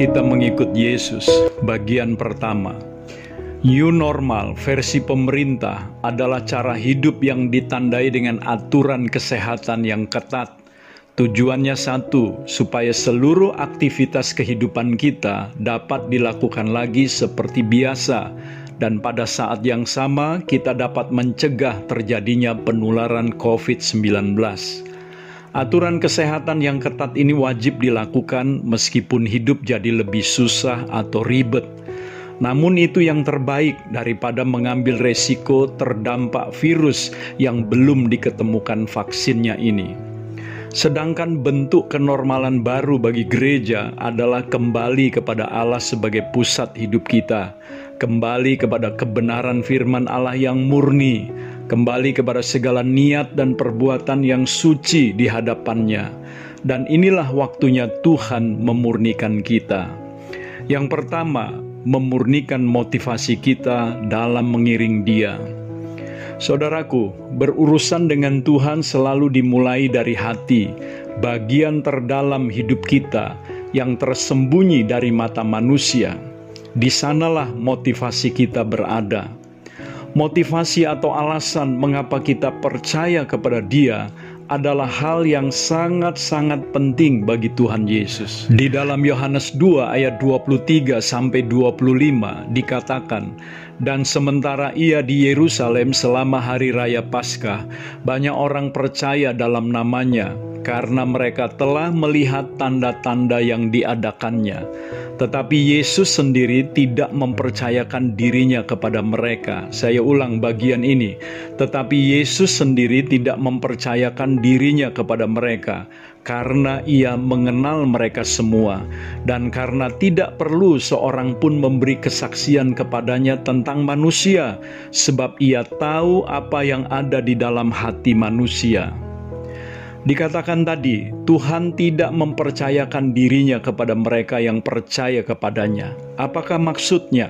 kita mengikut Yesus, bagian pertama. New normal versi pemerintah adalah cara hidup yang ditandai dengan aturan kesehatan yang ketat. Tujuannya satu, supaya seluruh aktivitas kehidupan kita dapat dilakukan lagi seperti biasa, dan pada saat yang sama kita dapat mencegah terjadinya penularan COVID-19. Aturan kesehatan yang ketat ini wajib dilakukan meskipun hidup jadi lebih susah atau ribet. Namun itu yang terbaik daripada mengambil resiko terdampak virus yang belum diketemukan vaksinnya ini. Sedangkan bentuk kenormalan baru bagi gereja adalah kembali kepada Allah sebagai pusat hidup kita, kembali kepada kebenaran firman Allah yang murni, kembali kepada segala niat dan perbuatan yang suci di hadapannya. Dan inilah waktunya Tuhan memurnikan kita. Yang pertama, memurnikan motivasi kita dalam mengiring Dia. Saudaraku, berurusan dengan Tuhan selalu dimulai dari hati, bagian terdalam hidup kita yang tersembunyi dari mata manusia. Di sanalah motivasi kita berada motivasi atau alasan mengapa kita percaya kepada Dia adalah hal yang sangat-sangat penting bagi Tuhan Yesus. Di dalam Yohanes 2 ayat 23 sampai 25 dikatakan, dan sementara ia di Yerusalem selama hari raya Paskah, banyak orang percaya dalam namanya karena mereka telah melihat tanda-tanda yang diadakannya. Tetapi Yesus sendiri tidak mempercayakan dirinya kepada mereka. Saya ulang bagian ini. Tetapi Yesus sendiri tidak mempercayakan dirinya kepada mereka karena ia mengenal mereka semua dan karena tidak perlu seorang pun memberi kesaksian kepadanya tentang manusia sebab ia tahu apa yang ada di dalam hati manusia. Dikatakan tadi, Tuhan tidak mempercayakan dirinya kepada mereka yang percaya kepadanya. Apakah maksudnya?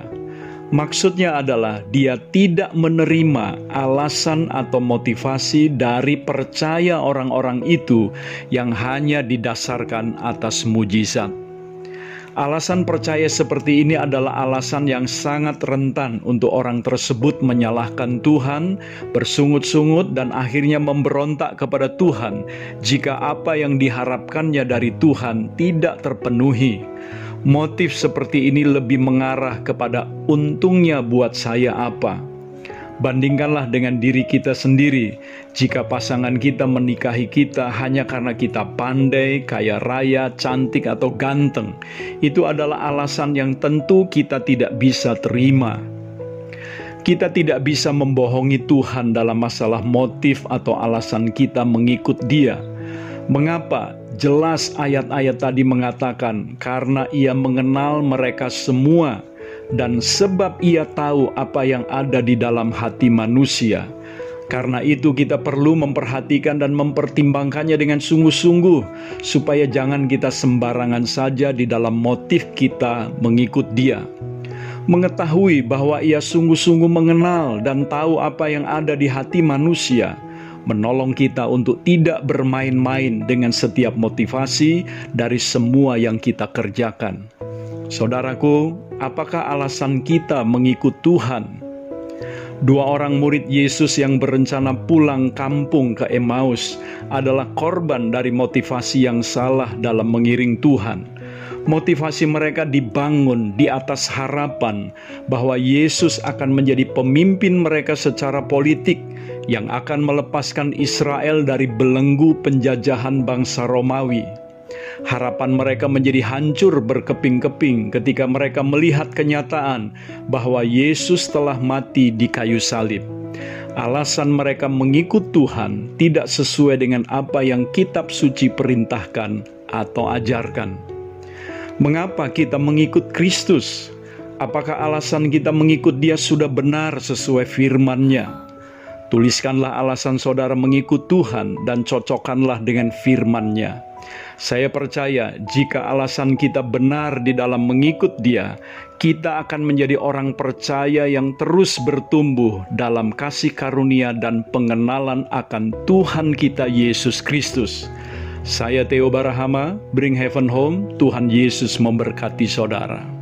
Maksudnya adalah dia tidak menerima alasan atau motivasi dari percaya orang-orang itu yang hanya didasarkan atas mujizat. Alasan percaya seperti ini adalah alasan yang sangat rentan untuk orang tersebut menyalahkan Tuhan, bersungut-sungut, dan akhirnya memberontak kepada Tuhan jika apa yang diharapkannya dari Tuhan tidak terpenuhi. Motif seperti ini lebih mengarah kepada untungnya buat saya apa Bandingkanlah dengan diri kita sendiri. Jika pasangan kita menikahi kita hanya karena kita pandai, kaya raya, cantik, atau ganteng, itu adalah alasan yang tentu kita tidak bisa terima. Kita tidak bisa membohongi Tuhan dalam masalah motif atau alasan kita mengikut Dia. Mengapa? Jelas ayat-ayat tadi mengatakan, "Karena Ia mengenal mereka semua." Dan sebab ia tahu apa yang ada di dalam hati manusia. Karena itu kita perlu memperhatikan dan mempertimbangkannya dengan sungguh-sungguh supaya jangan kita sembarangan saja di dalam motif kita mengikut dia. Mengetahui bahwa ia sungguh-sungguh mengenal dan tahu apa yang ada di hati manusia, menolong kita untuk tidak bermain-main dengan setiap motivasi dari semua yang kita kerjakan. Saudaraku, apakah alasan kita mengikut Tuhan? Dua orang murid Yesus yang berencana pulang kampung ke Emmaus adalah korban dari motivasi yang salah dalam mengiring Tuhan. Motivasi mereka dibangun di atas harapan bahwa Yesus akan menjadi pemimpin mereka secara politik yang akan melepaskan Israel dari belenggu penjajahan bangsa Romawi. Harapan mereka menjadi hancur berkeping-keping ketika mereka melihat kenyataan bahwa Yesus telah mati di kayu salib. Alasan mereka mengikut Tuhan tidak sesuai dengan apa yang kitab suci perintahkan atau ajarkan. Mengapa kita mengikut Kristus? Apakah alasan kita mengikut Dia sudah benar sesuai firman-Nya? Tuliskanlah alasan saudara mengikut Tuhan dan cocokkanlah dengan firman-Nya. Saya percaya jika alasan kita benar di dalam mengikut Dia, kita akan menjadi orang percaya yang terus bertumbuh dalam kasih karunia dan pengenalan akan Tuhan kita Yesus Kristus. Saya Theo Barahama, Bring Heaven Home, Tuhan Yesus memberkati saudara.